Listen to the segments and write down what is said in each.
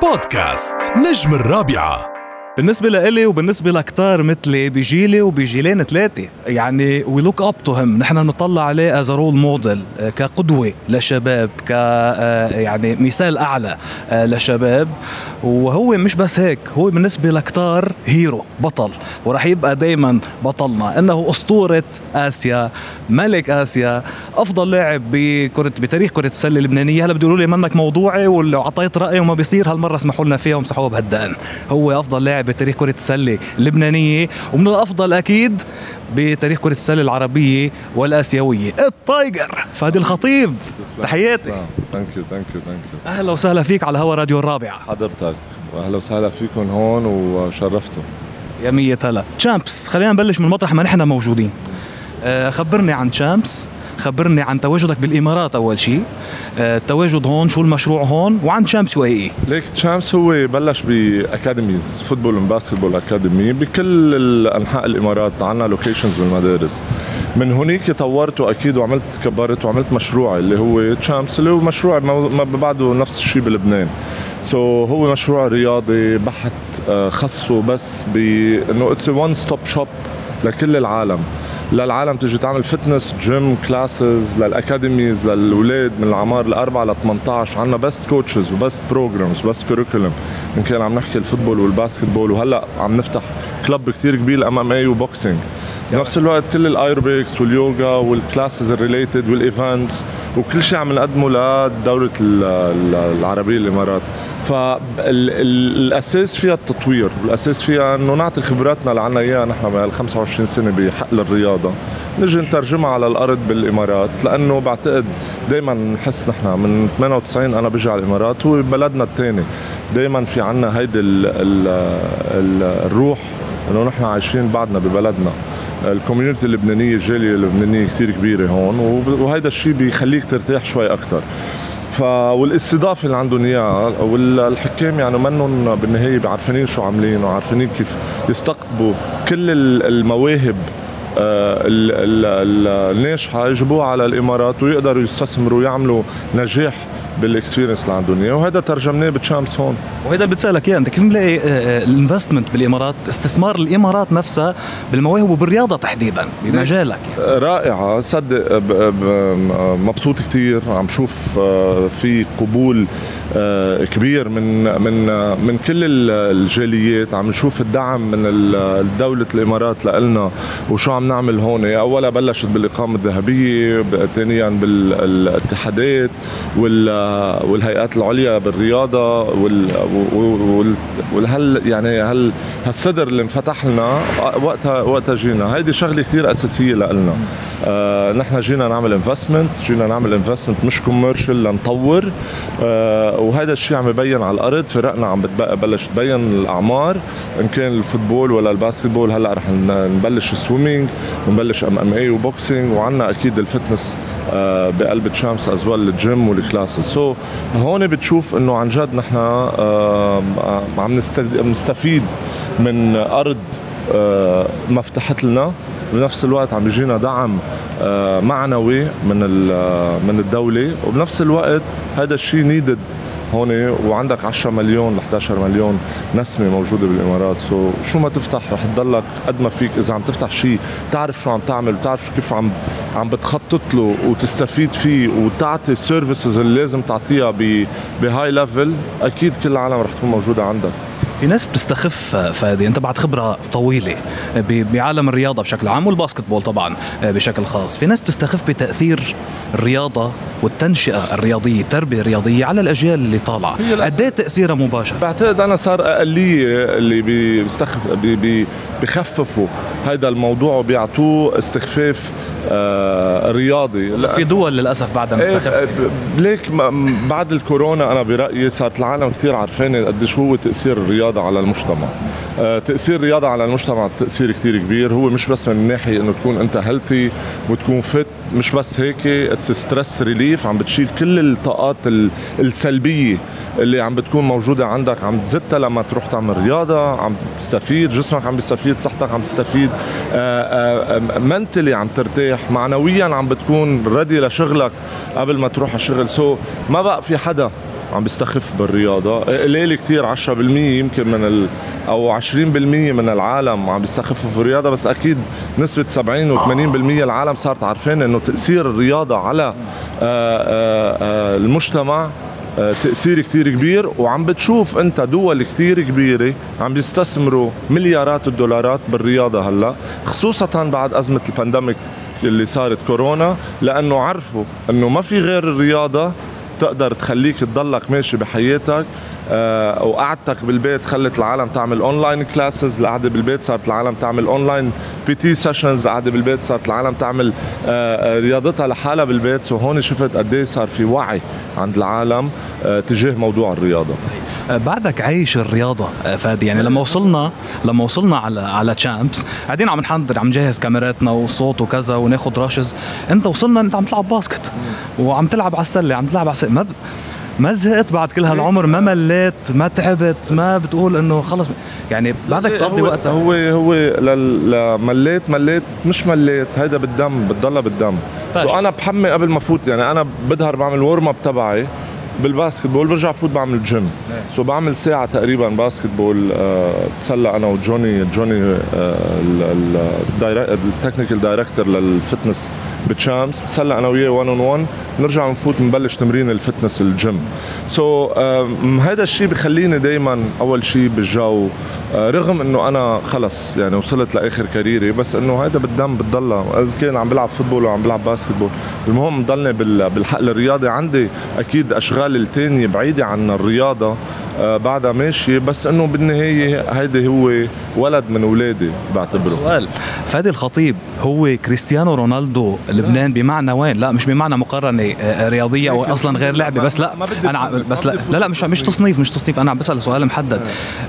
بودكاست نجم الرابعة. بالنسبة لإلي وبالنسبة لكتار مثلي بجيلي وبجيلين ثلاثة يعني we look up to him نحن بنطلع عليه as role model كقدوة لشباب ك آه، يعني مثال أعلى آه، لشباب. وهو مش بس هيك هو بالنسبة لكتار hero بطل. وراح يبقى دايما بطلنا. إنه أسطورة آسيا ملك آسيا أفضل لاعب بكرة بتاريخ كرة السلة اللبنانية. هلا بدي لي منك موضوعي ولو اعطيت رأي وما بيصير هالمرة اسمحوا لنا فيها ومسحوها بهالدقن. هو أفضل لاعب بتاريخ كرة السلة اللبنانية ومن الأفضل أكيد بتاريخ كرة السلة العربية والآسيوية. ال tiger فادي الخطيب تحياتي. thank you thank you thank you أهلا وسهلا فيك على هوا راديو الرابعة حضرتك واهلا وسهلا فيكم هون وشرفتوا. يا مية هلا. Champs خلينا نبلش من مطرح ما نحن موجودين. آه خبرني عن Champs خبرني عن تواجدك بالإمارات أول شيء آه التواجد هون شو المشروع هون؟ وعن Champs UAE ليك Champs هو بلش ب academies football و basketball academy بكل انحاء الإمارات عندنا locations بالمدارس. من هونيك طورته أكيد وعملت كبرت وعملت مشروعي اللي هو Champs اللي هو مشروع ما بعده نفس الشيء بلبنان. so هو مشروع رياضي بحت آه، خصه بس بأنه it's one stop shop لكل العالم. للعالم تجي تعمل fitness gym classes لل academies للاولاد من العمار الأربعة ل 18 عندنا بس coaches وبس programs وبس curriculum ان كان عم نحكي ال football وال basketball وهلأ عم نفتح club كثير كبير MMA و boxing بنفس الوقت كل الايروبكس واليوغا وال classes ال related وال events وكل شيء عم نقدمه لدولة العربية الإمارات. فالأساس فيها التطوير والاساس فيها إنه نعطي خبراتنا اللي عنا إياها نحن بهال 25 سنة بحقل الرياضه نجي نترجمها على الأرض بالإمارات لأنه بعتقد دائما نحس نحن من 98 أنا بجي على الإمارات هو بلدنا الثاني دائما في عنا هيدي ال ال ال الروح إنه نحن عايشين بعدنا ببلدنا. الكوميونتي اللبنانية الجاليه اللبنانيه كثير كبيرة هون وهذا الشيء بيخليك ترتاح شوي أكثر ف والاستضافة اللي عندهم إياها والحكام يعني منهم بالنهاية عارفين شو عاملين وعارفين كيف يستقطبوا كل المواهب آه، الناجحة يجيبوها على الإمارات ويقدروا يستثمروا ويعملوا نجاح بال experience اللي عندهم إياه وهذا ترجمناه ب Champs هون. وهذا اللي بتسألك اياه أنت كيف ملاقي ال investment بالإمارات استثمار الإمارات نفسها بالمواهب وبالرياضة تحديدا بمجالك يعني. رائعة. صدق مبسوط كثير عم شوف آه، في قبول آه، كبير من من من كل الجاليات. عم نشوف الدعم من دولة الإمارات لنا وشو عم نعمل هون؟ أولا بلشت بالإقامة الذهبية ثانيا بالاتحادات والهيئات العليا بالرياضة وال والهل يعني هال هالصدر اللي انفتح لنا وقتها وقتها جينا. هيدي شغلة كثير أساسية لنا آه نحن جينا نعمل investment جينا نعمل investment مش commercial لنطور. آه وهذا الشيء عم يبين على الأرض فرقنا عم بتبلش تبين الأعمار. إن كان ال football ولا ال basketball هلأ رح نبلش swimming ونبلش MMA و boxing وعندنا أكيد ال fitness آه بقلب Champs as well ال gym وال classes. so, هون بتشوف إنه عن جد نحن آه عم نستفيد من أرض آه ما فتحت لنا بنفس الوقت عم بيجينا دعم آه، معنوي من من الدولة. وبنفس الوقت هذا الشيء needed هون وعندك 10 مليون ل 11 مليون نسمة موجودة بالإمارات. so شو ما تفتح رح تضلك قد ما فيك. إذا عم تفتح شيء تعرف شو عم تعمل وتعرف كيف عم عم بتخطط له وتستفيد فيه وتعطي ال services اللي لازم تعطيها ب high level أكيد كل العالم رح تكون موجودة عندك. في ناس بتستخف فادي انت بعد خبرة طويلة بعالم الرياضة بشكل عام وال basketball طبعا بشكل خاص. في ناس بتستخف بتأثير الرياضة والتنشئة الرياضية التربية الرياضية على الأجيال اللي طالعة. قد إيه تأثيرها مباشر؟ بعتقد أنا صار أقلية اللي بيستخف بيخففوا هذا الموضوع وبيعطوه استخفاف آه رياضي. في دول للأسف بعدها إيه، مستخفه آه، ليك بعد الكورونا أنا برأيي صارت العالم كثير عارفين قديش هو تأثير الرياضه على المجتمع. آه تأثير الرياضه على المجتمع تأثير كثير كبير. هو مش بس من ناحية إنه تكون أنت healthy وتكون fit مش بس هيك it's stress relief عم بتشيل كل الطاقات السلبية اللي عم بتكون موجودة عندك. عم تزتها لما تروح تعمل رياضة عم تستفيد جسمك عم بيستفيد صحتك عم تستفيد mentally عم ترتاح معنويا عم بتكون ready لشغلك قبل ما تروح الشغل. so ما بقى في حدا عم بيستخف بالرياضة. قليل كثير 10% يمكن من ال أو 20% من العالم عم بيستخفوا في الرياضة بس أكيد نسبة 70 و80% العالم صارت عارفين إنه تأثير الرياضة على آآ آآ المجتمع تأثير كتير كبير. وعم بتشوف أنت دول كتير كبيرة عم بيستثمروا مليارات الدولارات بالرياضة هلأ خصوصا بعد أزمة ال pandemic اللي صارت كورونا لأنه عرفوا أنه ما في غير الرياضة تقدر تخليك تضلك ماشي بحياتك. وقعدتك بالبيت خلت العالم تعمل online classes القعدة بالبيت صارت العالم تعمل اونلاين PT sessions القعدة بالبيت صارت العالم تعمل آه رياضتها لحالها بالبيت. so هون شفت قد إيه صار في وعي عند العالم آه تجاه موضوع الرياضة. بعدك عايش الرياضة فادي. يعني لما وصلنا لما وصلنا على على Champs قاعدين عم نحضر عم نجهز كاميراتنا وصوت وكذا وناخذ rushes انت وصلنا انت عم تلعب basket وعم تلعب على السلة عم تلعب على السله ما ب... ما زهقت بعد كل هالعمر ما مليت ما تعبت ما بتقول إنه خلص. يعني بعدك تقضي وقتها هو هو مليت مليت مش مليت هيدا بالدم بتضلها بالدم. so أنا بحمي قبل ما فوت يعني أنا بظهر بعمل warm up تبعي. بال basketball برجع فوت بعمل gym so بعمل ساعة تقريبا basketball أه بتسلى أنا وجوني جوني ال technical director لل fitness ب Champs. بتسلى أنا وياه 1 on 1 نرجع نفوت نبلش تمرين ال fitness ال gym so, uh, هذا الشيء بخليني دائما أول شيء بالجو. رغم إنه أنا خلص يعني وصلت لآخر career ي بس إنه هذا بالدم بتضلها إذا كان عم بلعب football وعم بلعب basketball المهم ضلني بالحقل الرياضي عندي أكيد أشغال الثانية بعيده عن الرياضة. بعدها ماشي بس إنه بالنهاية هيدي هو ولد من أولادي بعتبره. سؤال. فادي الخطيب هو كريستيانو رونالدو لبنان بمعنى وين؟ لا مش بمعنى مقارنة رياضية أو أصلا غير لعبة بس لا. أنا بس لا. لا, لا مش مش تصنيف مش تصنيف. أنا عم بسأل سؤال محدد.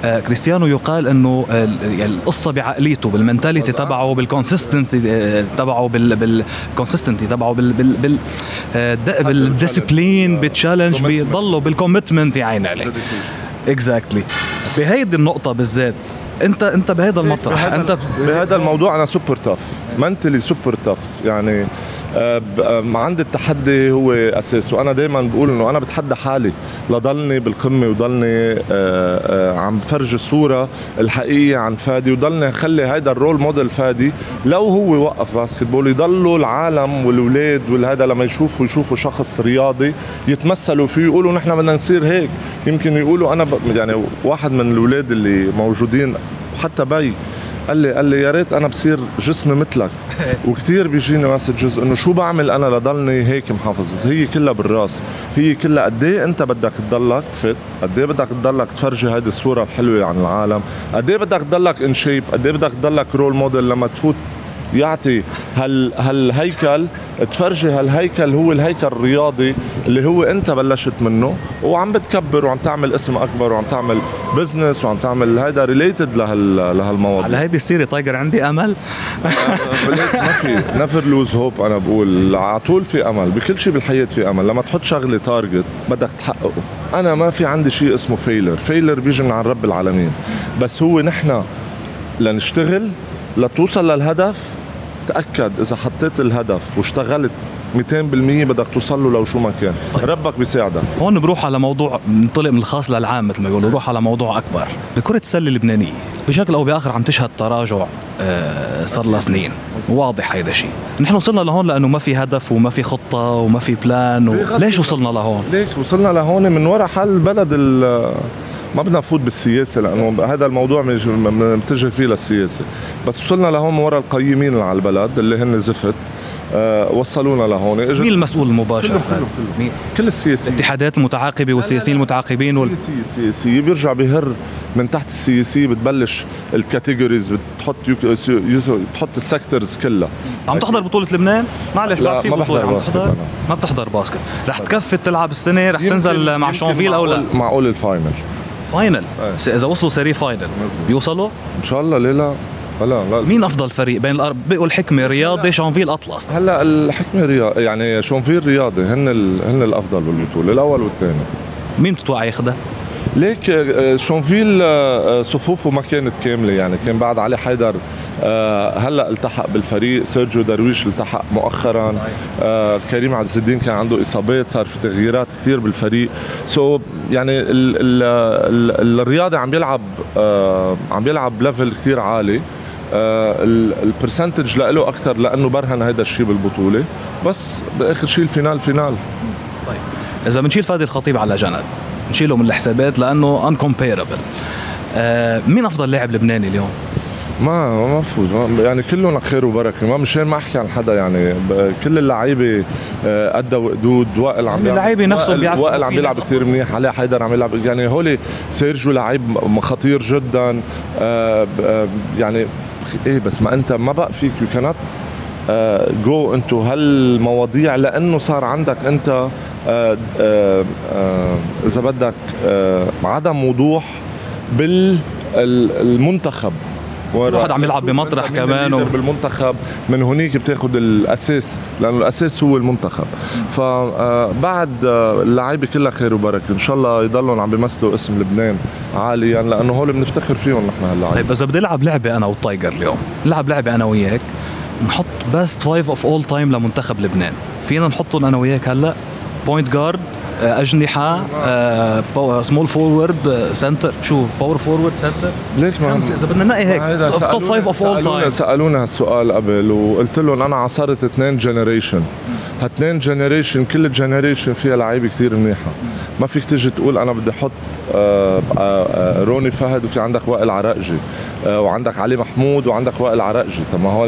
آه كريستيانو يقال إنه يعني القصة بعقليته بال mentality تبعه بال consistency تبعه بال consistency تبعه بال بال بال discipline بال challenge بيضله بال commitment يا عيني عليه exactly بهيدي النقطة بالذات انت أنت بهذا المطرح أنت بهذا الموضوع أنا super tough mentally super tough يعني عندي التحدي هو أساس وأنا دائما بقول إنه أنا بتحدى حالي لضلني بالقمة وضلني عم بفرج الصورة الحقيقية عن فادي وضلني أخلي هيدا ال role model فادي لو هو وقف basketball يضلوا العالم والولاد والهذا لما يشوفوا يشوفوا شخص رياضي يتمثلوا فيه يقولوا نحن بدنا نصير هيك. يمكن يقولوا أنا يعني واحد من الأولاد اللي موجودين حتى بي قال لي قال لي يا ريت أنا بصير جسمي مثلك. وكثير بيجيني messages إنه شو بعمل أنا لضلني هيك محافظ. هي كلها بالراس. هي كلها قد إيه أنت بدك تضلك fit قد إيه بدك تضلك تفرجي هيدي الصورة الحلوة عن العالم؟ قد إيه بدك تضلك in shape قد إيه بدك تضلك role model لما تفوت يعطي هال هالهيكل تفرجي هالهيكل هو الهيكل الرياضي اللي هو انت بلشت منه وعم بتكبر وعم تعمل اسم أكبر وعم تعمل business وعم تعمل هيدا related لهال لهالمواضيع. على هيدي السيرة تايجر عندي أمل. ما في never lose hope أنا بقول. على طول في أمل بكل شيء بالحياة في أمل. لما تحط شغلة target بدك تحققه. أنا ما في عندي شيء اسمه failure failure بيجي من عند رب العالمين. بس هو نحن لنشتغل لتوصل للهدف تأكد إذا حطيت الهدف واشتغلت 200% بدك توصل له لو شو ما كان. طيب. ربك بيساعدك. هون بروح على موضوع ننطلق من الخاص للعام مثل ما بيقولوا بروح على موضوع أكبر. بكرة السلة اللبنانية بشكل أو بآخر عم تشهد تراجع آه صار لها سنين. واضح هيدا الشيء نحن وصلنا لهون لأنه ما في هدف وما في خطة وما في بلان و... ليش وصلنا لهون؟ ليش وصلنا لهون؟ من وراء حل البلد ما بدنا نفوت بالسياسة لأنه هذا الموضوع متجه فيه للسياسة. بس وصلنا لهون من وراء القيمين على البلد اللي هن زفت. أه وصلونا لهون. مين المسؤول المباشر؟ كله كله كله مين؟ كل السياسيين. الاتحادات المتعاقبة والسياسيين المتعاقبين وال... السياسية بيرجع بيهر من تحت السياسية بتبلش الكاتيجوريز بتحط يو... يو... بتحط السيكتورز كلها. عم تحضر بطولة لبنان؟ معلش بعد في بطولة عم تحضر؟ ما بتحضر باسكت. رح تكفي تلعب السنة رح تنزل مع شونفيل أو لا؟ معقول الفاينل فاينل إذا وصلوا سيري فاينل بيوصلوا؟ إن شاء الله ليه لا لا. لا مين أفضل فريق بين الارب بقوا الحكمه رياضي شونفيل أطلس؟ هلا الحكمة رياضي يعني شونفيل رياضي هن ال... هن الأفضل بالبطولة الأول والثاني. مين بتتوقع ياخذها؟ ليك شونفيل صفوفه ما كانت كاملة يعني كان بعد علي حيدر آه هلأ التحق بالفريق سيرجيو درويش التحق مؤخرا آه كريم عز الدين كان عنده إصابات صار في تغييرات كثير بالفريق. so يعني ال ال ال الرياضي عم بيلعب آه عم بيلعب level كثير عالي. آه ال percentage له أكثر لأنه برهن هذا الشيء بالبطولة. بس بآخر شيء ال final final. طيب. إذا بنشيل فادي الخطيب على جنب نشيله من الحسابات لأنه incomparable آه مين أفضل لاعب لبناني اليوم؟ ما ما بفوت يعني كلهم خير وبركة. ما مشان ما أحكي عن حدا يعني. كل اللعيبة آه، ادى وقدود وائل عم اللعيبة نفسهم بيعرفوا وائل عم بيلعب كثير منيح. علاء حيدر عم يلعب يعني هولي سيرجيو لعيب خطير جدا. آه، آه، يعني إيه بس ما انت ما بقى فيك. يو كانت جو انتو هالمواضيع لأنه صار عندك أنت إذا بدك عدم وضوح بالمنتخب واحد عم يلعب بمطرح كمان و... بالمنتخب من هنيك بتاخذ الأساس لأنه الأساس هو المنتخب. فبعد آه، آه، اللعيبة كلها خير وبركة. إن شاء الله يضلوا عم بيمثلوا اسم لبنان عاليا لأنه هول بنفتخر فيهم نحن هلا طيب إذا بدي ألعب لعبة أنا وال tiger اليوم نلعب لعبة أنا وياك نحط best five of all time لمنتخب لبنان. فينا نحطهم أنا وياك هلأ؟ point guard أجنحة small forward center شو power forward center like ما خمسة إذا بدنا ننقي هيك. top five of all time سالونا هالسؤال قبل وقلت لهم أنا عصرت اثنين generation هاثنين generation كل generation فيها لعيبة كثير منيحة. ما فيك تيجي تقول أنا بدي أحط آه، آه، روني فهد وفي عندك وائل عراقجي آه، وعندك علي محمود وعندك وائل عراقجي طب ما هو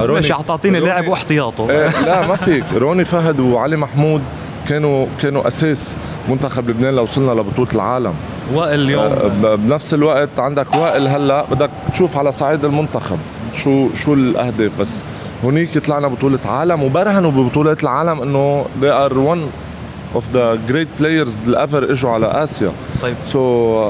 روني ماشي تعطيني لاعب واحتياطه. لا ما فيك. روني فهد وعلي محمود كانوا كانوا أساس منتخب لبنان لو وصلنا لبطولة العالم. وائل اليوم. آه، بنفس الوقت عندك وائل هلا. بدك تشوف على صعيد المنتخب شو شو الأهداف. بس هونيك طلعنا بطولة عالم وبرهنوا ببطولة العالم إنه they are one. of the great players اللي ever اجوا على آسيا. طيب. so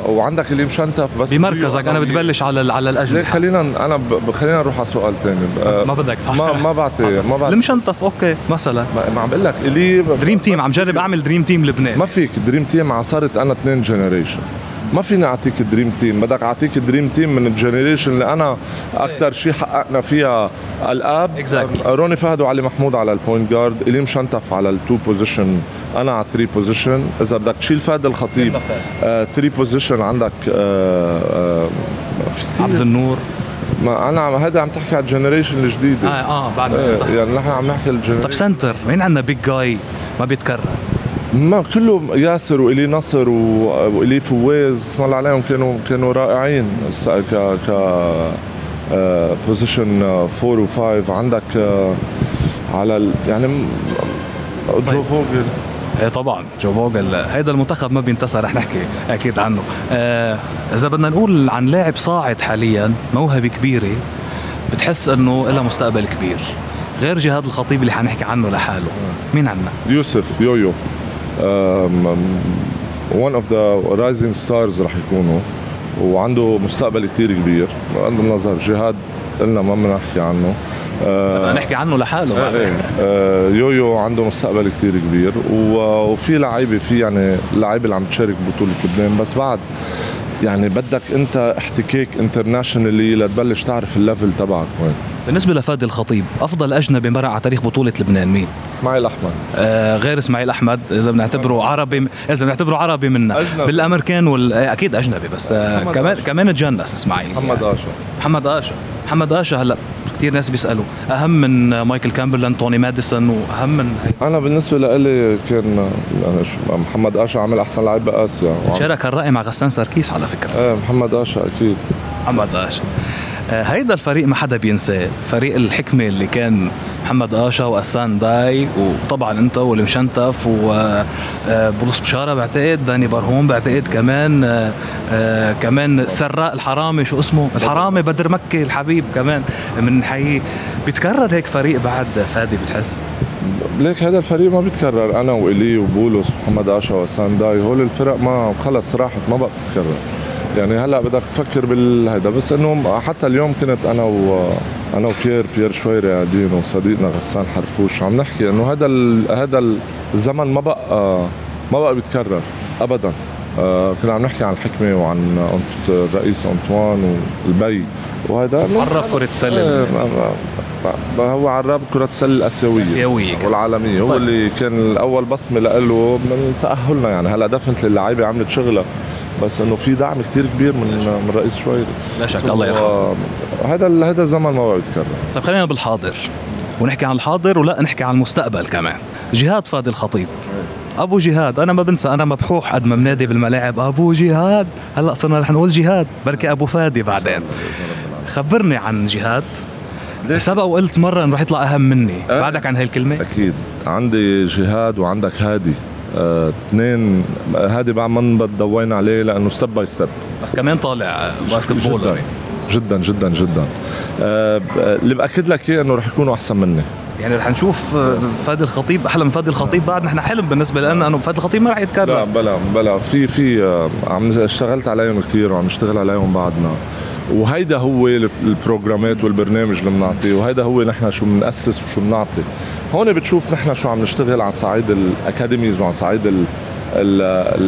so, وعندك إيلي مشنتف بس بمركزك أنا بتبلش على على الاجنحه خلينا أنا ب... خلينا نروح على سؤال ثاني ما بدك ما ما بعطي ما بعطي المشنتف أوكي مثلا. ما عم بقول لك الي dream team عم جرب أعمل dream team لبنان. ما فيك dream team عصرت أنا اثنين generation ما فيني أعطيك dream team بدك أعطيك dream team من ال generation اللي أنا أكثر شيء حققنا فيها ال up. Exactly. روني فهد وعلي محمود على ال point guard إيلي مشنتف على ال two position أنا على 3 position إذا بدك تشيل فادي الخطيب 3 position عندك آه آه في كثير عبد النور. ما أنا هذا عم تحكي على ال generation الجديدة. آه آه بعد إيه صح. يعني نحن عم نحكي ال generation طب سنتر مين عندنا big جاي ما بيتكرر. ما كله ياسر وإيلي نصر وإيلي فواز اسم الله عليهم كانوا كانوا رائعين. ك ك position 4 و5 عندك آه، على ال يعني طيب. جو فوجل. إيه طبعا جو فوجل هيدا المنتخب ما بينتسى رح نحكي أكيد عنه. آه إذا بدنا نقول عن لاعب صاعد حاليا موهبة كبيرة بتحس إنه لها مستقبل كبير. غير جهاد الخطيب اللي حنحكي عنه لحاله. مين عنا؟ يوسف يويو. one of the rising stars رح يكونوا. وعنده مستقبل كتير كبير. بغض النظر جهاد قلنا ما بدنا نحكي عنه. آه نحكي عنه لحاله. آه آه يويو عنده مستقبل كتير كبير. وفي لعيبة في يعني لعيبة اللي عم تشارك ببطوله لبنان. بس بعد يعني بدك انت احتكاك internationally لتبلش تعرف ال level تبعك وين. بالنسبة لفادي الخطيب أفضل أجنبي مرق على تاريخ بطولة لبنان مين؟ إسماعيل أحمد. آه غير إسماعيل أحمد إذا بنعتبره عربي إذا بنعتبره عربي منا. أجنبي. بالأمريكان وال... آه، أكيد أجنبي بس آه كمان كمان تجنس إسماعيل. محمد آشا. محمد آشا. محمد آشا هلأ كثير ناس بيسألوا أهم من مايكل كامبرلاند توني ماديسون وأهم من هي. أنا بالنسبة لي كان محمد آشا عمل أحسن لاعب باسيا شارك الراي مع غسان سركيس على فكرة. إيه محمد آشا أكيد. محمد آشا. هيدا الفريق ما حدا بينساه. فريق الحكمة اللي كان محمد آشا وأسان داي وطبعا أنت والمشنتف وبولس آه، بشارة بعتقد داني برهوم بعتقد كمان آه، كمان سراء الحرامي شو اسمه؟ الحرامي بدر مكي الحبيب كمان من حي بيتكرر هيك فريق بعد فادي بتحس؟ ليك هذا الفريق ما بيتكرر. أنا وإلي وبولس ومحمد آشا وسان داي هول الفرق ما خلص راحت ما بقى تتكرر يعني هلا بدك تفكر بالهيدا بس إنه حتى اليوم كنت أنا و أنا وبيير بيير شويري قاعدين وصديقنا غسان حرفوش عم نحكي إنه هذا هذا الزمن ما بقى ما بقى بيتكرر ابدا. آه كنا عم نحكي عن الحكمه وعن الرئيس أنطوان والبي وهذا عرب كرة السلة إيه، ما- ما- ما- هو عراب كرة السلة الآسيوية. الآسيوية. والعالمية هو طيب. اللي كان الأول بصمة له من تأهلنا يعني. هلا دفنت اللعيبة عملت شغلها بس إنه في دعم كتير كبير من من رئيس شويري لا شك الله يرحمه. هذا هذا الزمن ما بقى يتكرر. طيب خلينا بالحاضر. ونحكي عن الحاضر ولا نحكي عن المستقبل كمان. جهاد فادي الخطيب. أبو جهاد أنا ما بنسى أنا مبحوح قد ما بنادي بالملاعب. أبو جهاد هلأ صرنا رح نقول جهاد. بركي أبو فادي بعدين. خبرني عن جهاد. سبق وقلت مرة إنه رح يطلع أهم مني. أه. بعدك عن هاي الكلمة أكيد. عندي جهاد وعندك هادي. اثنين هادي بعد ما ضوينا عليه لأنه step by step بس كمان طالع basket جدا. جدا جدا جدا. آه، ب- اللي بأكد لك اياه إنه رح يكونوا أحسن مني. يعني رح نشوف آه، فادي الخطيب أحلى من فادي الخطيب بعد. نحن حلم بالنسبة لنا إنه فادي الخطيب ما رح لا يتكرر بلا بلا. في في آه، عم اشتغلت عليهم كثير وعم نشتغل عليهم بعدنا. وهيدا هو ال- ال programات والبرنامج اللي بنعطيه وهيدا هو نحن شو بنأسس وشو بنعطي. هون بتشوف نحن شو عم نشتغل على صعيد ال academies وعلى صعيد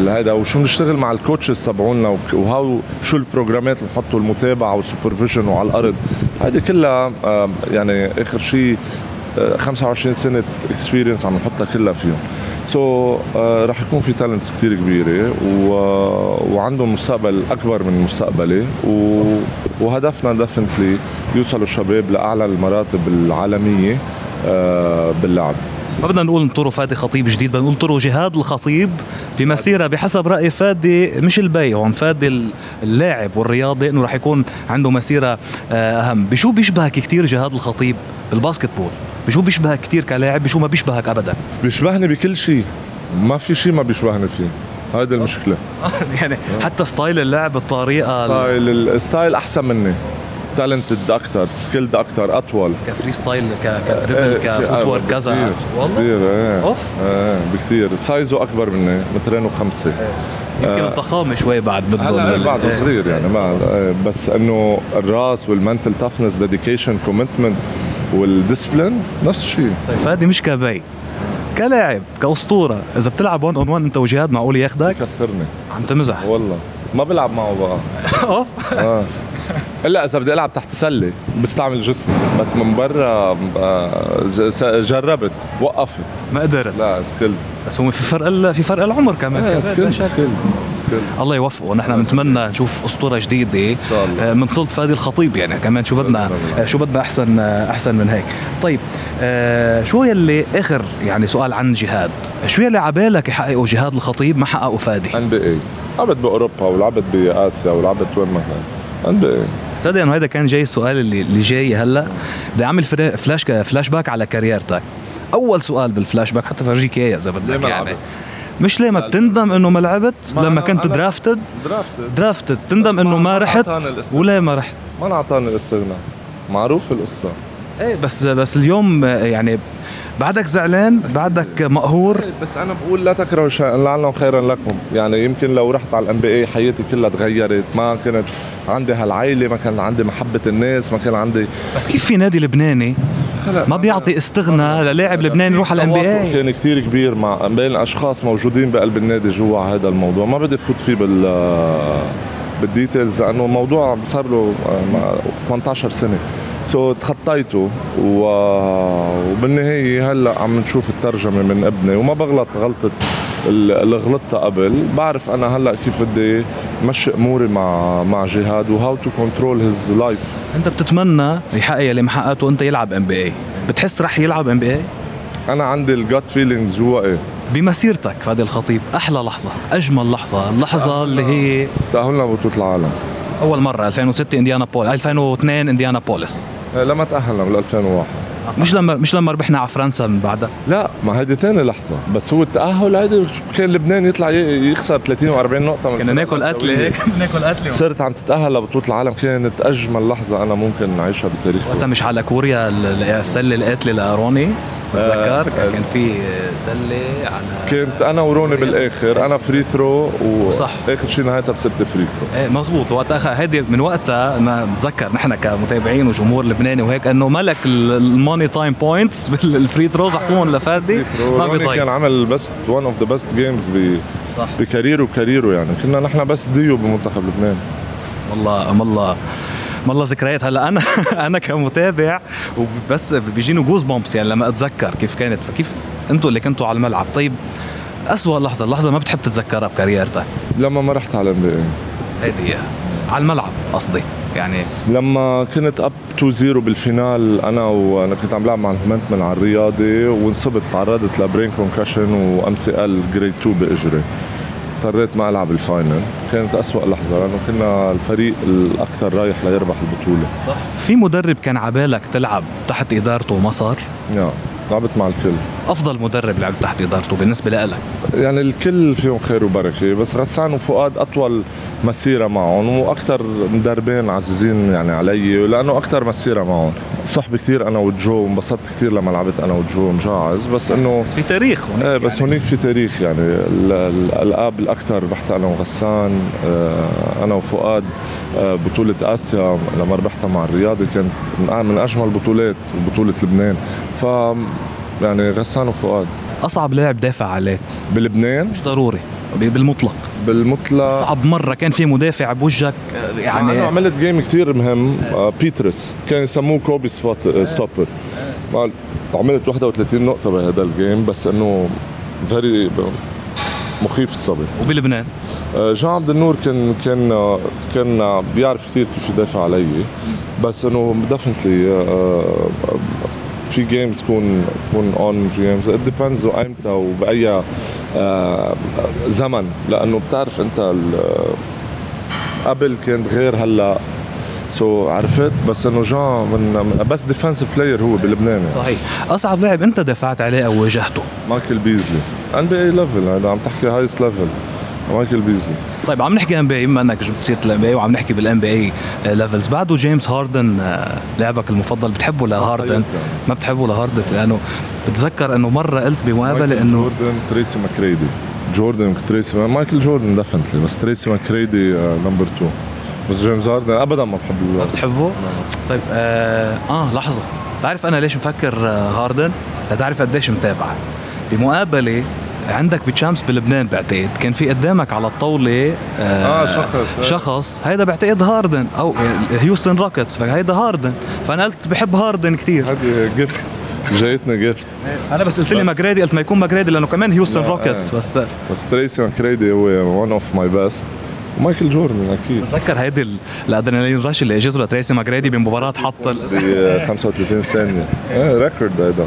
هيدا وشو بنشتغل مع ال coaches تبعولنا وك- و how شو ال programات اللي بنحطوا المتابعة وال supervision وعلى الأرض. هيدي كلها آه، يعني آخر شيء آه، 25 سنة experience عم نحطها كلها فيهم. so so, uh, رح يكون في talents كتير كبيرة و... وعندهم مستقبل أكبر من مستقبلي و... وهدفنا definitely يوصلوا الشباب لأعلى المراتب العالمية uh, باللعب. ما بدنا نقول انطروا فادي خطيب جديد بدنا نقول انطروا جهاد الخطيب بمسيرة بحسب رأي فادي مش البي هون فادي ال- اللاعب والرياضي إنه رح يكون عنده مسيرة آه، أهم. بشو بيشبهك كثير جهاد الخطيب بال basketball بشو بيشبهك كثير كلاعب بشو ما بيشبهك ابدا؟ بيشبهني بكل شيء. ما في شيء ما بيشبهني فيه. هيدي المشكلة. يعني حتى style اللعب الطريقة ال- style ال style أحسن مني. talented أكتر skilled أكتر أطول. ك freestyle ك- ك dribble ك foot آه، work كذا. والله؟ كتير إيه أوف. إيه بكتير. سايزه أكبر مني مترين وخمسة. يمكن الضخامة شوي بعد هلا ال- بعده. صغير يعني ما بس إنه الراس وال mental toughness dedication commitment وال discipline نفس الشيء. طيب فادي مش كبي كلاعب كأسطورة إذا بتلعب 1 on 1 أنت وجهاد معقول ياخدك؟ كسرني عم تمزح. والله. ما بلعب معه بقى. أوف. آه. إلا إذا بدي ألعب تحت سلة بستعمل جسمي. بس من برا آه، جربت وقفت. ما قدرت. لا skill بس هو في فرق في فرق العمر كمان. شك. skill skill الله يوفقه. نحن بنتمنى نشوف أسطورة جديدة. إن شاء الله. آه، من صلب فادي الخطيب يعني. كمان شو بدنا آه، شو بدنا أحسن آه، أحسن من هيك. طيب آه، شو يلي آخر يعني سؤال عن جهاد؟ شو يلي عبالك يحققوا جهاد الخطيب ما حققوا فادي؟ NBA لعبت بأوروبا ولعبت بآسيا ولعبت وين ما كان NBA تصدق إنه هذا كان جاي السؤال اللي اللي جاي هلا. بدي أعمل flash flashback على career تك. أول سؤال بالفلاش باك حتى فرجيك إياه إذا بدك يعني؟ مش ليه ما. بتندم إنه ما لعبت؟ ما لما كنت drafted drafted drafted تندم إنه ما- رحت. ولا ما رحت؟ ما انعطاني الاستغناء. معروف القصة. إيه بس بس اليوم يعني بعدك زعلان؟ بعدك مقهور؟ بس أنا بقول لا تكرهوا شيئا لعله خيرا لكم. يعني يمكن لو رحت على ال NBA حياتي كلها تغيرت. ما كانت عندي هالعائله ما كان عندي محبة الناس ما كان عندي بس كيف في نادي لبناني؟ ما بيعطي استغنى للاعب لبناني يروح على ال NBA كان كثير كبير مع بين الأشخاص موجودين بقلب النادي جوا على هذا الموضوع. ما بدي فوت فيه بال بال details لأنه الموضوع صار له آه، 18 سنة. so تخطيته و... وبالنهاية هلأ عم نشوف الترجمة من ابني وما بغلط غلطة اللي غلطتها قبل. بعرف أنا هلأ كيف بدي مشي أموري مع مع جهاد و how to control his life أنت بتتمنى يحقق اللي ما حققته انت يلعب NBA بتحس رح يلعب NBA أنا عندي ال gut feelings جوا إيه. بمسيرتك فادي الخطيب أحلى لحظة أجمل لحظة اللحظة اللي هي تأهلنا بطوله العالم. أول مرة 2006 إنديانا بول 2002 إنديانا بوليس. إيه، لما تأهلنا بال 2001 مش لما مش لما ربحنا على فرنسا من بعدها. لا ما هيدي تاني لحظة. بس هو التأهل هيدي كان لبنان يطلع يخسر 30 و40 نقطة من كنا ناكل قتله. هيك ناكل قتله صرت عم تتأهل لبطولة العالم. كانت أجمل لحظة أنا ممكن أعيشها بالتاريخ وقتها مش على كوريا ال- ال- السله القاتله لروني بتذكر آه. كان في سلة على كنت أنا وروني بالآخر أنا free throw صح. وآخر شيء نهايتها بست free throw إيه مزبوط. وقتها هيدي من وقتها أنا بتذكر نحن كمتابعين وجمهور لبناني وهيك إنه ملك ال money time points بال free throws اعطوهم لفادي. ما روني كان بيضيع عمل best one of the best games صح. بكاريره وكاريره يعني. كنا نحن بس ديو بمنتخب لبنان. والله والله والله ذكريات. هلا أنا أنا كمتابع وبس بيجيني goosebumps يعني لما أتذكر كيف كانت فكيف أنتم اللي كنتوا على الملعب. طيب أسوأ لحظة اللحظة ما بتحب تتذكرها ب career تك؟ لما ما رحت على ام هيدي على الملعب قصدي يعني. لما كنت up 2 0 بال final أنا وأنا كنت عم بلعب مع من على الرياضي وانصبت تعرضت ل brain concussion و MCL grade 2 بإجري. اضطريت ما ألعب ال final. كانت أسوأ لحظة لأنه كنا الفريق الأكثر رايح ليربح البطولة. صح. في مدرب كان عبالك تلعب تحت إدارته وما صار؟ نعم لعبت مع الكل. أفضل مدرب لعبت تحت إدارته بالنسبة لك؟ يعني الكل فيهم خير وبركة بس غسان وفؤاد أطول مسيرة معهم وأكثر مدربين عزيزين يعني علي لأنه أكثر مسيرة معهم. صحبة كثير أنا وجو انبسطت كثير لما لعبت أنا وجو مجعز بس إنه بس في تاريخ هناك إيه بس يعني. هونيك في تاريخ يعني. الالقاب الاكثر رحت أنا وغسان آه، أنا وفؤاد آه، بطولة آسيا لما ربحتها مع الرياضي كانت من أجمل البطولات بطولة لبنان. ف يعني غسان وفؤاد. أصعب لاعب دافع عليه. بلبنان؟ مش ضروري. بالمطلق. بالمطلق. صعب مرة كان في مدافع بوجهك يعني أنا عملت game كثير مهم آه بيترس كان يسموه Kobe stop stopper عملت 31 نقطة بهذا ال game بس إنه very مخيف الصبي. وبلبنان؟ آه، جان عبد النور كان كان كان بيعرف كثير كيف يدافع علي بس إنه definitely في games تكون تكون on في games it depends وايمتى وبأي آه زمن لأنه بتعرف أنت قبل كانت غير هلأ. so so, عرفت؟ بس إنه جان من best defensive player هو بلبنان. صحيح. أصعب لاعب انت دفعت عليه أو واجهته؟ مايكل بيزلي. NBA level عم تحكي highest level مايكل بيزلي. طيب عم نحكي NBA بما إنك جبت سيرة ال NBA وعم نحكي بال NBA levels بعده جيمس هاردن آه، لاعبك المفضل بتحبه لهاردن ما بتحبه لهاردن لأنه بتذكر إنه مرة قلت بمقابلة إنه جوردن تريسي ماكريدي جوردن تريسي مايكل جوردن definitely بس تريسي ماكريدي number 2 بس جيمس هاردن ابدا ما بحب ما بتحبه؟ طيب آه, آه لحظة. بتعرف أنا ليش مفكر آه، هاردن؟ لتعرف قديش متابعة. بمقابلة عندك بتشامس بلبنان بعتقد. كان في قدامك على الطاولة آه, آه شخص شخص. هيدا بعتقد هاردن أو هيوستن روكيتس. فهيدا هاردن. فأنا قلت بحب هاردن كثير هذه gift جايتنا gift أنا بس قلت لي ماجريدي قلت ما يكون ماجريدي لأنه كمان هيوستن روكيتس آه. بس بس تريسي ماجريدي هو one of my best ومايكل جوردن أكيد. بتذكر هيدي الأدرينالين rush اللي إجته لتريسي ماجريدي بمباراة حط ب 35 ثانية. record هيدا.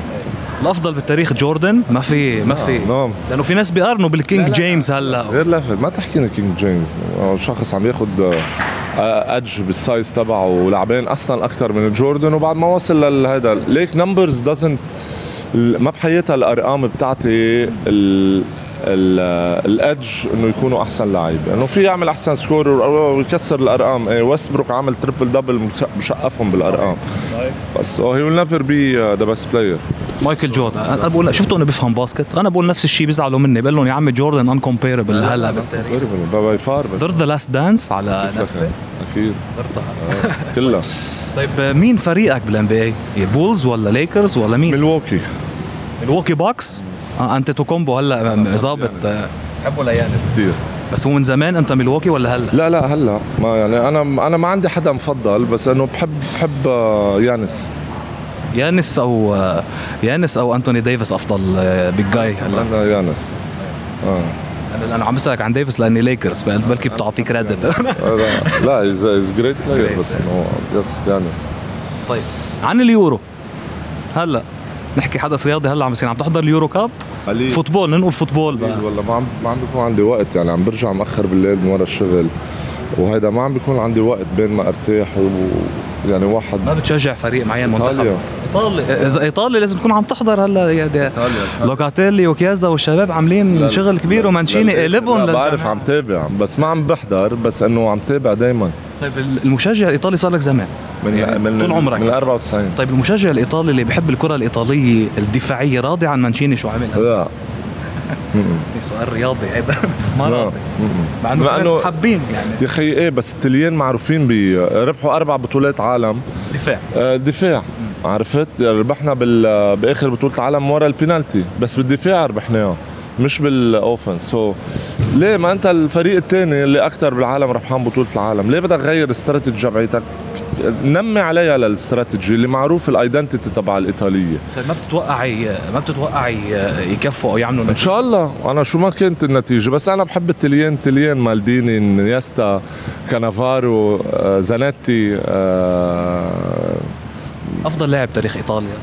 الأفضل بالتاريخ جوردن؟ ما في ما في. نعم, نعم. لأنه في ناس بيقارنوا بال King James هلا. غير level ما تحكينا King James شخص عم ياخذ edge بال size تبعه ولعبان أصلا أكثر من جوردن وبعد ما وصل لهذا like numbers doesn't ما بحياتها الأرقام بتعطي ال edge إنه يكونوا أحسن لعيبه إنه في يعمل أحسن score ويكسر الأرقام. إيه ويست بروك عمل triple double مشقفهم بالأرقام. بس هي will never be the best player مايكل جوردن. أنا بقول شفتوا إنه بيفهم basket؟ أنا بقول نفس الشيء بيزعلوا مني بقول لهم يا عمي جوردن incomparable هلا بالتاريخ. by far حضرت The Last Dance على نتفلكس أكيد. حضرتها آه، كلها. طيب مين فريقك بال NBA؟ Bulls ولا ليكرز ولا مين؟ ميلواكي ميلواكي Bucks؟ آه أنتيتوكونمبو هلا ظابط بحبه ليانيس كثير بس هو من زمان أنت ميلواكي ولا هلا؟ لا لا هلا. ما يعني أنا أنا ما عندي حدا مفضل بس إنه بحب بحب آه، يانيس. يانيس أو آه، يانس أو أنتوني ديفيس أفضل big guy هلا أنا يانيس. آه. أنا أنا عم بسالك عن ديفيس لأني ليكرز فقلت بلكي بتعطيه credit لا is great player بس إنه yes يانيس. طيب. عن اليورو. هلأ نحكي حدث رياضي هلأ عم بصير عم تحضر ال Euro Cup؟ قليل. فوتبول ننقل فوتبول بقى. والله ما عم ما عم بيكون عندي وقت يعني عم برجع مأخر بالليل من ورا الشغل. وهيدا ما عم بيكون عندي وقت بين ما ارتاح و يعني واحد ما بتشجع فريق معين منتخب؟ إيطالي. إذا إيطالي لازم تكون عم تحضر هلا يعني لوكاتيلي وكييزا والشباب عاملين لا شغل كبير ومانشيني قلبهم بعرف عم تابع بس ما عم بحضر بس إنه عم تابع دائما طيب المشجع الإيطالي صار لك زمان من يعني من طول عمرك. من 94 طيب المشجع الإيطالي اللي بحب الكرة الإيطالية الدفاعية راضي عن مانشيني شو عمل لا. سؤال رياضي هذا ما راضي. مع إنه ناس حابين يعني. يا أخي إيه بس التليان معروفين بربحوا أربع بطولات عالم. دفاع. آه دفاع. عرفت؟ ربحنا بال... بآخر بطولة العالم ورا البينالتي. بس بالدفاع ربحناها مش بال offense so, ليه ما أنت الفريق الثاني اللي أكثر بالعالم ربحان بطولة العالم؟ ليه بدك تغير استراتيجي جمعيتك؟ نمي عليها للاستراتيجي اللي معروف ال identity تبع الإيطالية. طيب ما بتتوقعي ما بتتوقعي يكفوا أو يعملوا إن شاء الله. أنا شو ما كانت النتيجة بس أنا بحب التليان تليان مالديني نيستا كانافارو آه، زانيتي آه، أفضل لاعب تاريخ إيطاليا.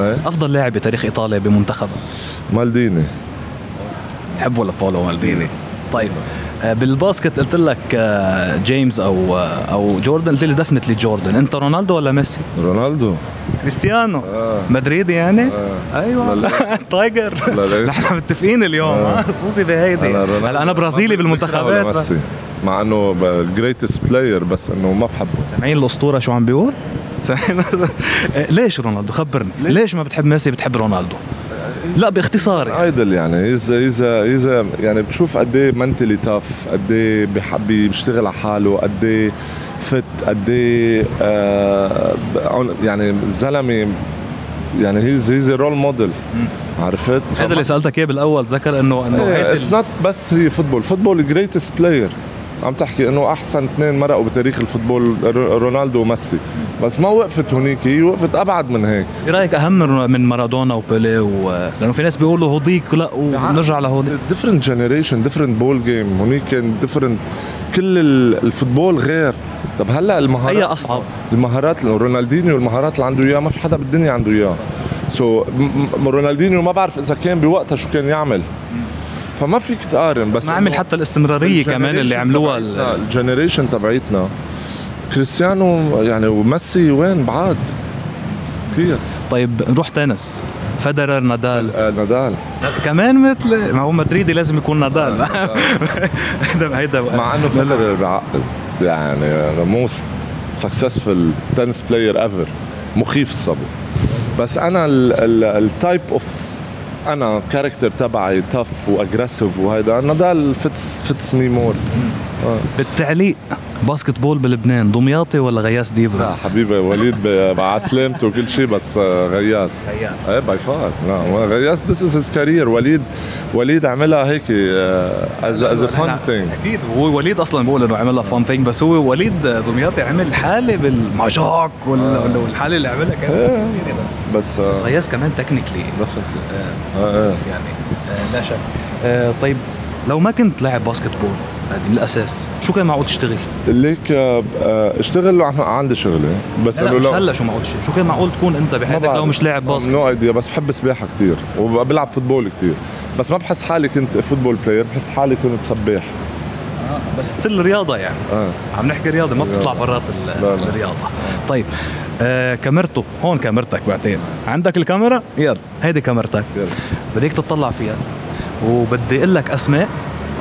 إيه؟ أفضل لاعب بتاريخ إيطاليا بمنتخبها مالديني. بحبه لباولو مالديني؟ طيب. بال basket قلت لك آه، James أو آه، أو جوردن قلت لي definitely جوردن أنت رونالدو ولا ميسي رونالدو كريستيانو آه. مدريدي يعني آه. أيوه تايجر؟ نحن متفقين اليوم آه. خصوصي بهيدي رونالدو هلا أنا برازيلي بالمنتخبات ميسي. مع إنه greatest player بس إنه ما بحبه سامعين الأسطورة شو عم بيقول؟ سامعين ليش رونالدو خبرني ليش ما بتحب ميسي بتحب رونالدو؟ لا باختصار يعني. idol يعني اذا اذا اذا يعني بتشوف قد إيه mentally tough قد إيه بيشتغل على حاله قد إيه fit قد إيه آه يعني الزلمه يعني he's he's role model عرفت؟ هذا اللي سألتك إياه بالأول ذكر انه إنه it's not بس هي football football greatest player عم تحكي إنه أحسن اثنين مرقوا بتاريخ ال football رو- رونالدو وميسي. بس ما وقفت هونيك هي وقفت أبعد من هيك. إيه رأيك أهم من- مارادونا وبيلي و... لأنه في ناس بيقولوا هوديك لا ونرجع لهوديك. different generation different ball game هونيك كان different كل ال- ال football غير. طب هلأ هي المهارات أصعب. المهارات رونالدينيو المهارات اللي عنده إياها ما في حدا بالدنيا عنده إياها. so, رونالدينيو ما بعرف إذا كان بوقتها شو كان يعمل. فما فيك تقارن بس ما عمل حتى الاستمرارية كمان اللي عملوها ال- ال generation تبعيتنا. كريستيانو يعني وميسي وين؟ بعاد. كثير طيب نروح tennis. فيدرر نادال. آه، نادال. كمان مثل ما هو مدريدي لازم يكون نادال. هيدا هيدا مع إنه فيدرر بعقد يعني most successful tennis player ever مخيف الصبي. بس أنا ال type of أنا character تبعي tough و aggressive وهيدا. نادال fits fits me more بالتعليق basketball بلبنان دمياطي ولا غياس لا ديبرا؟ حبيبي وليد على سلامته وكل شيء بس آه، غياس غياس إيه by far لا غياس this is his career وليد وليد عملها هيك as as fun thing أكيد. هو وليد أصلا بيقول إنه عملها فان ثينج بس هو وليد دمياطي عمل حالة بالمجاك وال- والحالة اللي عملها كانت كبيرة بس بس بس غياس كمان technically. آه، آه. يعني آه، لا شك. آه، طيب لو ما كنت لاعب basketball هذه من الاساس شو كان معقول تشتغل؟ ليك آه، آه، اشتغل عن- عندي شغلة. بس لا, لا انه مش لو هلا شو معقول تشتغل؟ شو كان معقول تكون أنت بحياتك لو مش لاعب basket؟ no idea بس بحب سباحة كثير وبلعب football كثير بس ما بحس حالي كنت football player بحس حالي كنت سباح. آه، بس still رياضة يعني. آه. عم نحكي رياضة ما بتطلع برات. الرياضة. طيب آه كاميرته هون كاميرتك بعدين عندك الكاميرا؟ يلا هيدي كاميرتك. يلا. بديك تطلع فيها. وبدي أقول لك أسماء.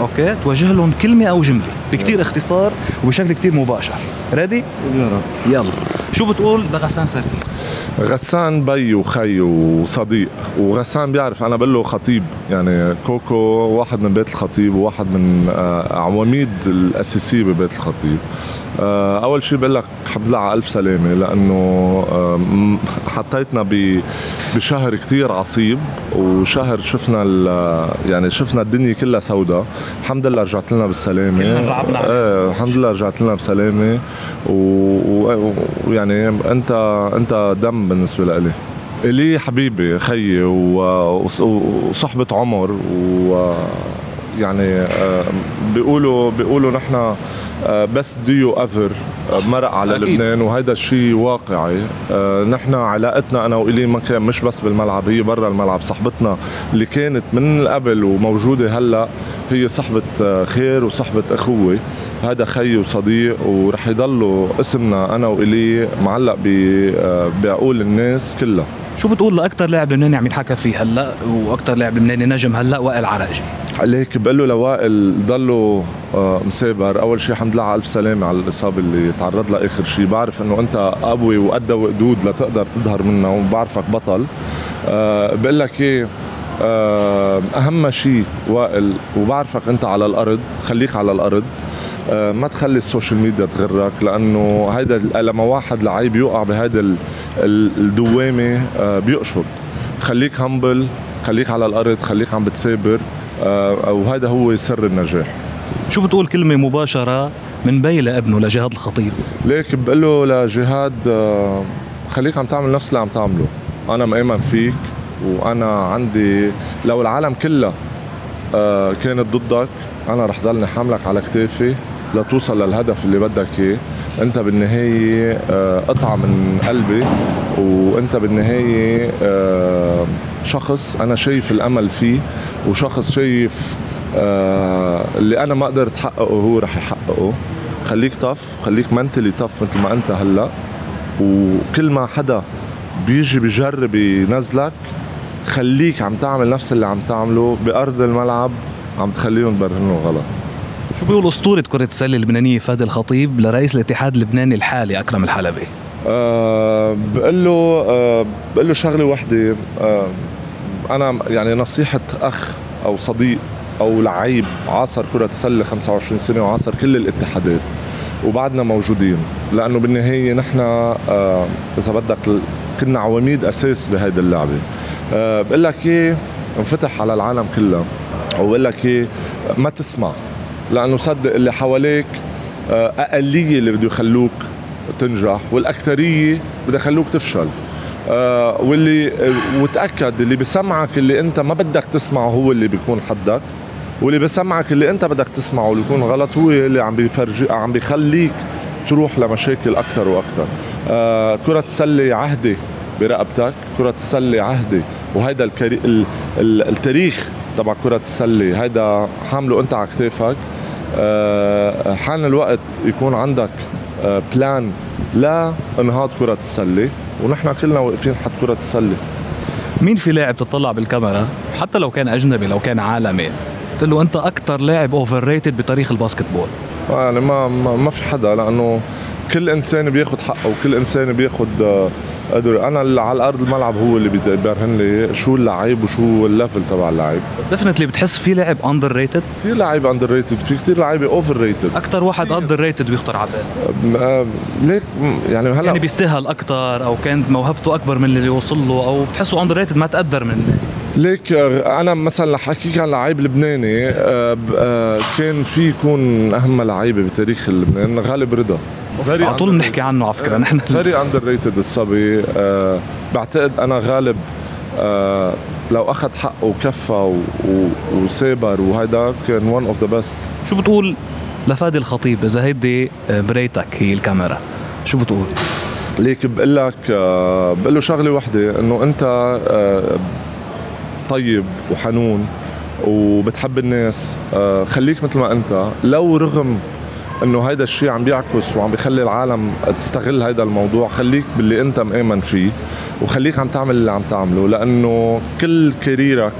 okay؟ توجه لهم كلمة أو جملة بكتير اختصار وبشكل كتير مباشر. ready يا رب يلا. شو بتقول لغسان سركيس غسان بي وخي وصديق وغسان بيعرف أنا بقول له خطيب يعني كوكو واحد من بيت الخطيب وواحد من آه، عواميد الأساسية ببيت الخطيب. آه، أول شيء بقول لك الحمد لله على ألف سلامة لأنه آه، حطيتنا بشهر كتير عصيب وشهر شفنا يعني شفنا الدنيا كلها سوداء. الحمد لله رجعت لنا بالسلامة. كلنا. إيه الحمد لله رجعت لنا بسلامة و- و- ويعني انت انت دم بالنسبة لإلي. إلي حبيبي خيي وصحبة عمر و يعني آه، بيقولوا بيقولوا نحن بس ديو ايفر مرق على أكيد. لبنان وهذا الشيء واقعي. آه، نحن علاقتنا أنا وإلي ما كان مش بس بالملعب هي برا الملعب. صحبتنا اللي كانت من قبل وموجودة هلأ هي صحبة آه، خير وصحبة اخوه هذا خي وصديق ورح يضلوا اسمنا أنا وإلي معلق آه، بعقول الناس كلها. شو بتقول لاكثر لاعب لبناني عم ينحكى فيه هلأ وأكثر لاعب لبناني نجم هلأ وائل عراجي عليك بقول له لوائل ضله آه، مسابر. أول شيء الحمد لله على ألف سلامة على الإصابة اللي تعرض لها اخر شيء بعرف إنه أنت قوي وقد وقدود لتقدر تظهر منها وبعرفك بطل. أه بقول لك إيه آه، أهم شيء وائل وبعرفك أنت على الأرض خليك على الأرض. آه، ما تخلي السوشيال ميديا تغرك لأنه هيدا لما واحد لعيب يوقع بهيدا ال- ال- الدوامة آه، بيقشط. خليك همبل خليك على الأرض خليك عم بتسابر آه، وهذا هو سر النجاح. شو بتقول كلمة مباشرة من بي لابنه لجهاد الخطيب ليك بقول له لجهاد آه، خليك عم تعمل نفس اللي عم تعمله. أنا مآمن فيك وأنا عندي لو العالم كلها آه، كانت ضدك أنا رح ضلني حاملك على كتافي. لتوصل للهدف اللي بدك إياه. أنت بالنهاية آه، قطعة من قلبي وأنت بالنهاية آه، شخص أنا شايف الأمل فيه وشخص شايف اللي أنا ما قدرت احققه هو رح يحققه. خليك طف خليك منتلي طف مثل ما أنت هلأ. وكل ما حدا بيجي بجرب ينزلك خليك عم تعمل نفس اللي عم تعمله بأرض الملعب عم تخليهم تبرهنوا غلط. شو بيقول أسطورة كرة السلة اللبنانية فادي الخطيب لرئيس الاتحاد اللبناني الحالي أكرم الحلبي؟ أه بقول له أه بقول له شغلة وحدة أه أنا يعني نصيحة أخ أو صديق أو لعيب عاصر كرة السلة 25 سنة وعاصر كل الاتحادات وبعدنا موجودين لأنه بالنهاية نحن آه إذا بدك كنا عواميد أساس بهيدي اللعبة. أه بقول لك إيه انفتح على العالم كله وبقول لك إيه ما تسمع. لأنه صدق اللي حواليك آه، أقلية اللي بده يخلوك تنجح والأكثرية بده يخلوك تفشل. آه واللي آه، وتأكد اللي بسمعك اللي أنت ما بدك تسمعه هو اللي بيكون حدك واللي بسمعك اللي أنت بدك تسمعه اللي يكون غلط هو اللي عم بيفرجي عم بيخليك تروح لمشاكل أكثر وأكثر. كرة السلة عهدي برقبتك كرة السلة عهدي وهيدا الكري... ال... ال... التاريخ تبع كرة السلة هيدا حامله أنت على كتافك. حان الوقت يكون عندك آه plan لانهاض كرة السله ونحن كلنا واقفين حد كرة السله مين في لاعب تطلع بالكاميرا؟ حتى لو كان أجنبي لو كان عالمي. قلت له أنت أكثر لاعب overrated بتاريخ ال basketball. يعني ما ما, ما في حدا لأنه كل إنسان بياخذ حقه وكل إنسان بياخذ آه قدر أنا اللي على ارض الملعب هو اللي بيبرهن لي شو اللعيب وشو ال level تبع اللعيب. definitely بتحس في لاعب underrated كثير لعيب underrated في كثير لعيبه overrated أكثر واحد underrated بيخطر على بالك ليك؟ يعني هلأ يعني بيستاهل أكثر أو كانت موهبته أكبر من اللي وصل له أو بتحسه underrated ما تقدر من الناس. ليك آه، أنا مثلا رح احكيك عن لعيب لبناني آه، كان في يكون أهم لعيبة بتاريخ لبنان غالب رضا. على طول بنحكي عنه على فكرة نحن very underrated الصبي أه بعتقد أنا غالب أه لو أخذ حقه وكفى وثابر وهيدا كان one of the best شو بتقول لفادي الخطيب إذا هيدي مرايتك هي الكاميرا شو بتقول؟ ليك بقول لك أه بقول له شغلة وحدة إنه أنت أه طيب وحنون وبتحب الناس أه خليك مثل ما أنت لو رغم إنه هيدا الشيء عم بيعكس وعم بيخلي العالم تستغل هيدا الموضوع. خليك باللي أنت مآمن فيه وخليك عم تعمل اللي عم تعمله لأنه كل كاريرك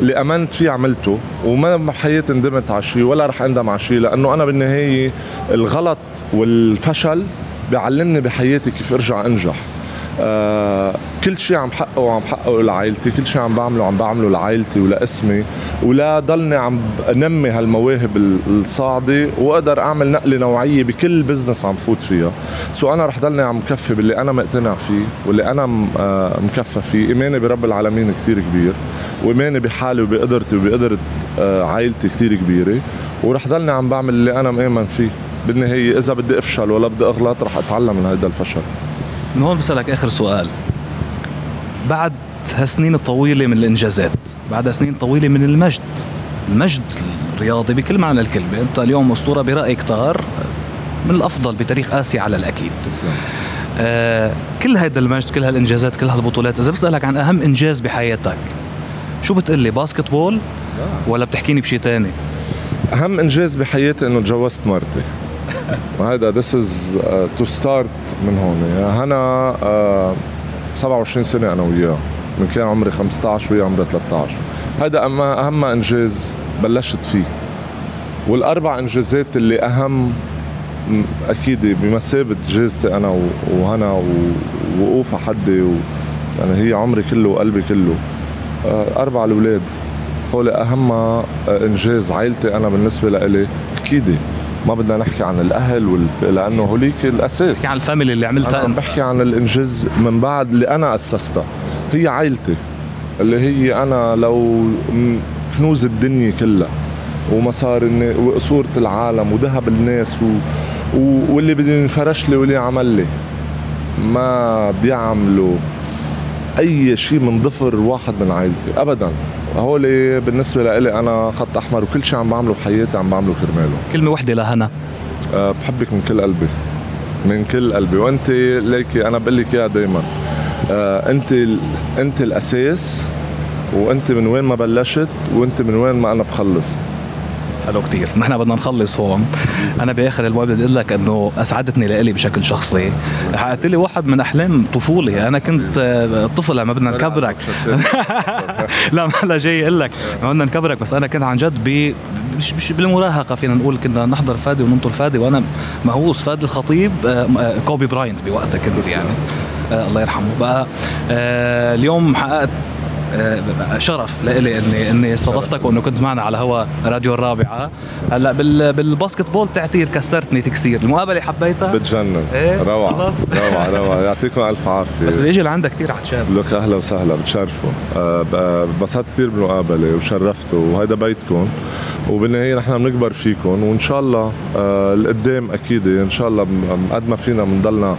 اللي آمنت فيه عملته وما بحياتي ندمت على شيء ولا رح أندم على شيء لأنه أنا بالنهاية الغلط والفشل بيعلمني بحياتي كيف أرجع أنجح. آه كل شيء عم حقه وعم حقه لعائلتي كل شيء عم بعمله عم بعمله لعائلتي ولاسمي ولا ضلني عم انمي هالمواهب الصاعدة وأقدر أعمل نقلة نوعية بكل business عم فوت فيها. so أنا رح ضلني عم كفي باللي أنا مقتنع فيه واللي أنا آه مكفى فيه. إيماني برب العالمين كثير كبير وإيماني بحالي وبقدرتي وبقدرة آه عائلتي كثير كبيرة ورح ضلني عم بعمل اللي أنا مآمن فيه. بالنهاية إذا بدي أفشل ولا بدي أغلط رح أتعلم من هذا الفشل. من هون بسألك آخر سؤال. بعد هالسنين الطويلة من الإنجازات بعد هالسنين طويلة من المجد المجد الرياضي بكل معنى الكلمة أنت اليوم أسطورة برأي كتار من الأفضل بتاريخ آسيا على الأكيد. تسلم. آه كل هيدا المجد كل هالإنجازات كل هالبطولات إذا بسألك عن أهم إنجاز بحياتك شو بتقول لي basketball ولا بتحكيني بشيء تاني؟ أهم إنجاز بحياتي إنه تجوزت مرتي. وهذا this is to start من هون. هنا uh, 27 سنة أنا وياه. من كان عمري 15 وياه عمري 13 هذا أهم إنجاز بلشت فيه. والأربع إنجازات اللي أهم أكيد بمثابة جازتي أنا وهنا ووقوفها حدي و يعني هي عمري كله وقلبي كله. uh, أربع الأولاد. هول أهم uh, إنجاز عائلتي أنا بالنسبة لإلي أكيد. ما بدنا نحكي عن الأهل وال... لأنه هوليك الأساس. بحكي عن الفاميلي اللي عملتها أنا بحكي عن الإنجاز من بعد اللي أنا أسستها. هي عائلتي اللي هي أنا لو كنوز الدنيا كلها. ومسار الناس وصورة العالم وذهب الناس و... و... واللي بده ينفرش لي واللي عمل لي. ما بيعملوا أي شيء من ظفر واحد من عائلتي ابدا. هول بالنسبة لي أنا خط أحمر وكل شيء عم بعمله بحياتي عم بعمله كرماله. كلمة وحدة لهنا. أه بحبك من كل قلبي. من كل قلبي. وأنت ليكي أنا بقول لك إياها دائما أه أنت أنت الأساس وأنت من وين ما بلشت وأنت من وين ما أنا بخلص. حلو كتير. نحن بدنا نخلص هون. أنا بآخر المواد بدي أقول لك إنه أسعدتني لإلي بشكل شخصي. حققت لي واحد من أحلام طفولي أنا كنت طفل لما بدنا نكبرك. لا ما هلا جاي أقول لك. ما بدنا نكبرك بس أنا كنت عن جد ب مش مش بالمراهقة فينا نقول كنا نحضر فادي وننطر فادي وأنا مهووس. فادي الخطيب آه، آه، كوبي براينت بوقتها كنت يعني. آه الله يرحمه. بقى آه اليوم حققت آه، شرف لإلي اني إني استضفتك وإنه كنت معنا على هوا راديو الرابعة. هلأ بال بال basketball تعتير كسرتني تكسير. المقابلة حبيتها؟ بتجنن. إيه؟ روعة. روعة روعة. يعطيكم ألف عافية. بس بدي أجي لعندك كثير عطشان لك أهلا وسهلا. بتشرفوا. انبسطت آه كثير بالمقابلة وشرفتوا. وهذا بيتكم. وبالنهاية نحن بنكبر فيكم. وإن شاء الله آه القدام أكيد إن شاء الله قد ما فينا بنضلنا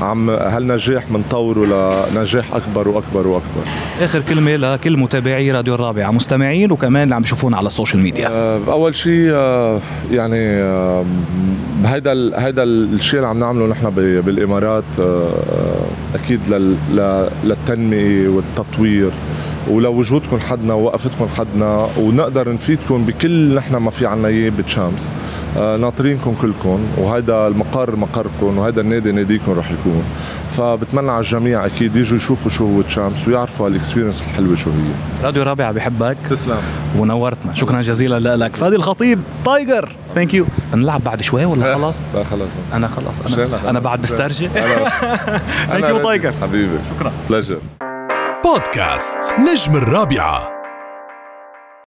عم هالنجاح بنطوره لنجاح أكبر وأكبر وأكبر. آخر كلمة لكل متابعي راديو الرابعة مستمعين وكمان اللي عم يشوفونا على ال social media. آه أول شيء آه يعني آه هيدا هيدا الشيء اللي عم نعمله نحن بالإمارات أكيد للتنمية والتطوير ولوجودكم حدنا ووقفتكم حدنا ونقدر نفيدكم بكل نحن ما في عنا إياه ب Champs ناطرينكم كلكم وهذا المقر مقركم وهذا النادي ناديكم رح يكون. فبتمنى على الجميع أكيد يجوا يشوفوا شو هو Champs ويعرفوا هال experience الحلوة شو هي. راديو رابعه بحبك. تسلم. ونورتنا. شكرا جزيلا لك. فادي الخطيب Tiger. thank you نلعب بعد شوي ولا خلاص؟ لا خلاص. أنا خلاص. أنا, أنا بعد بسترجي thank you Tiger. حبيبي. شكرا. pleasure بودكاست نجم الرابعة.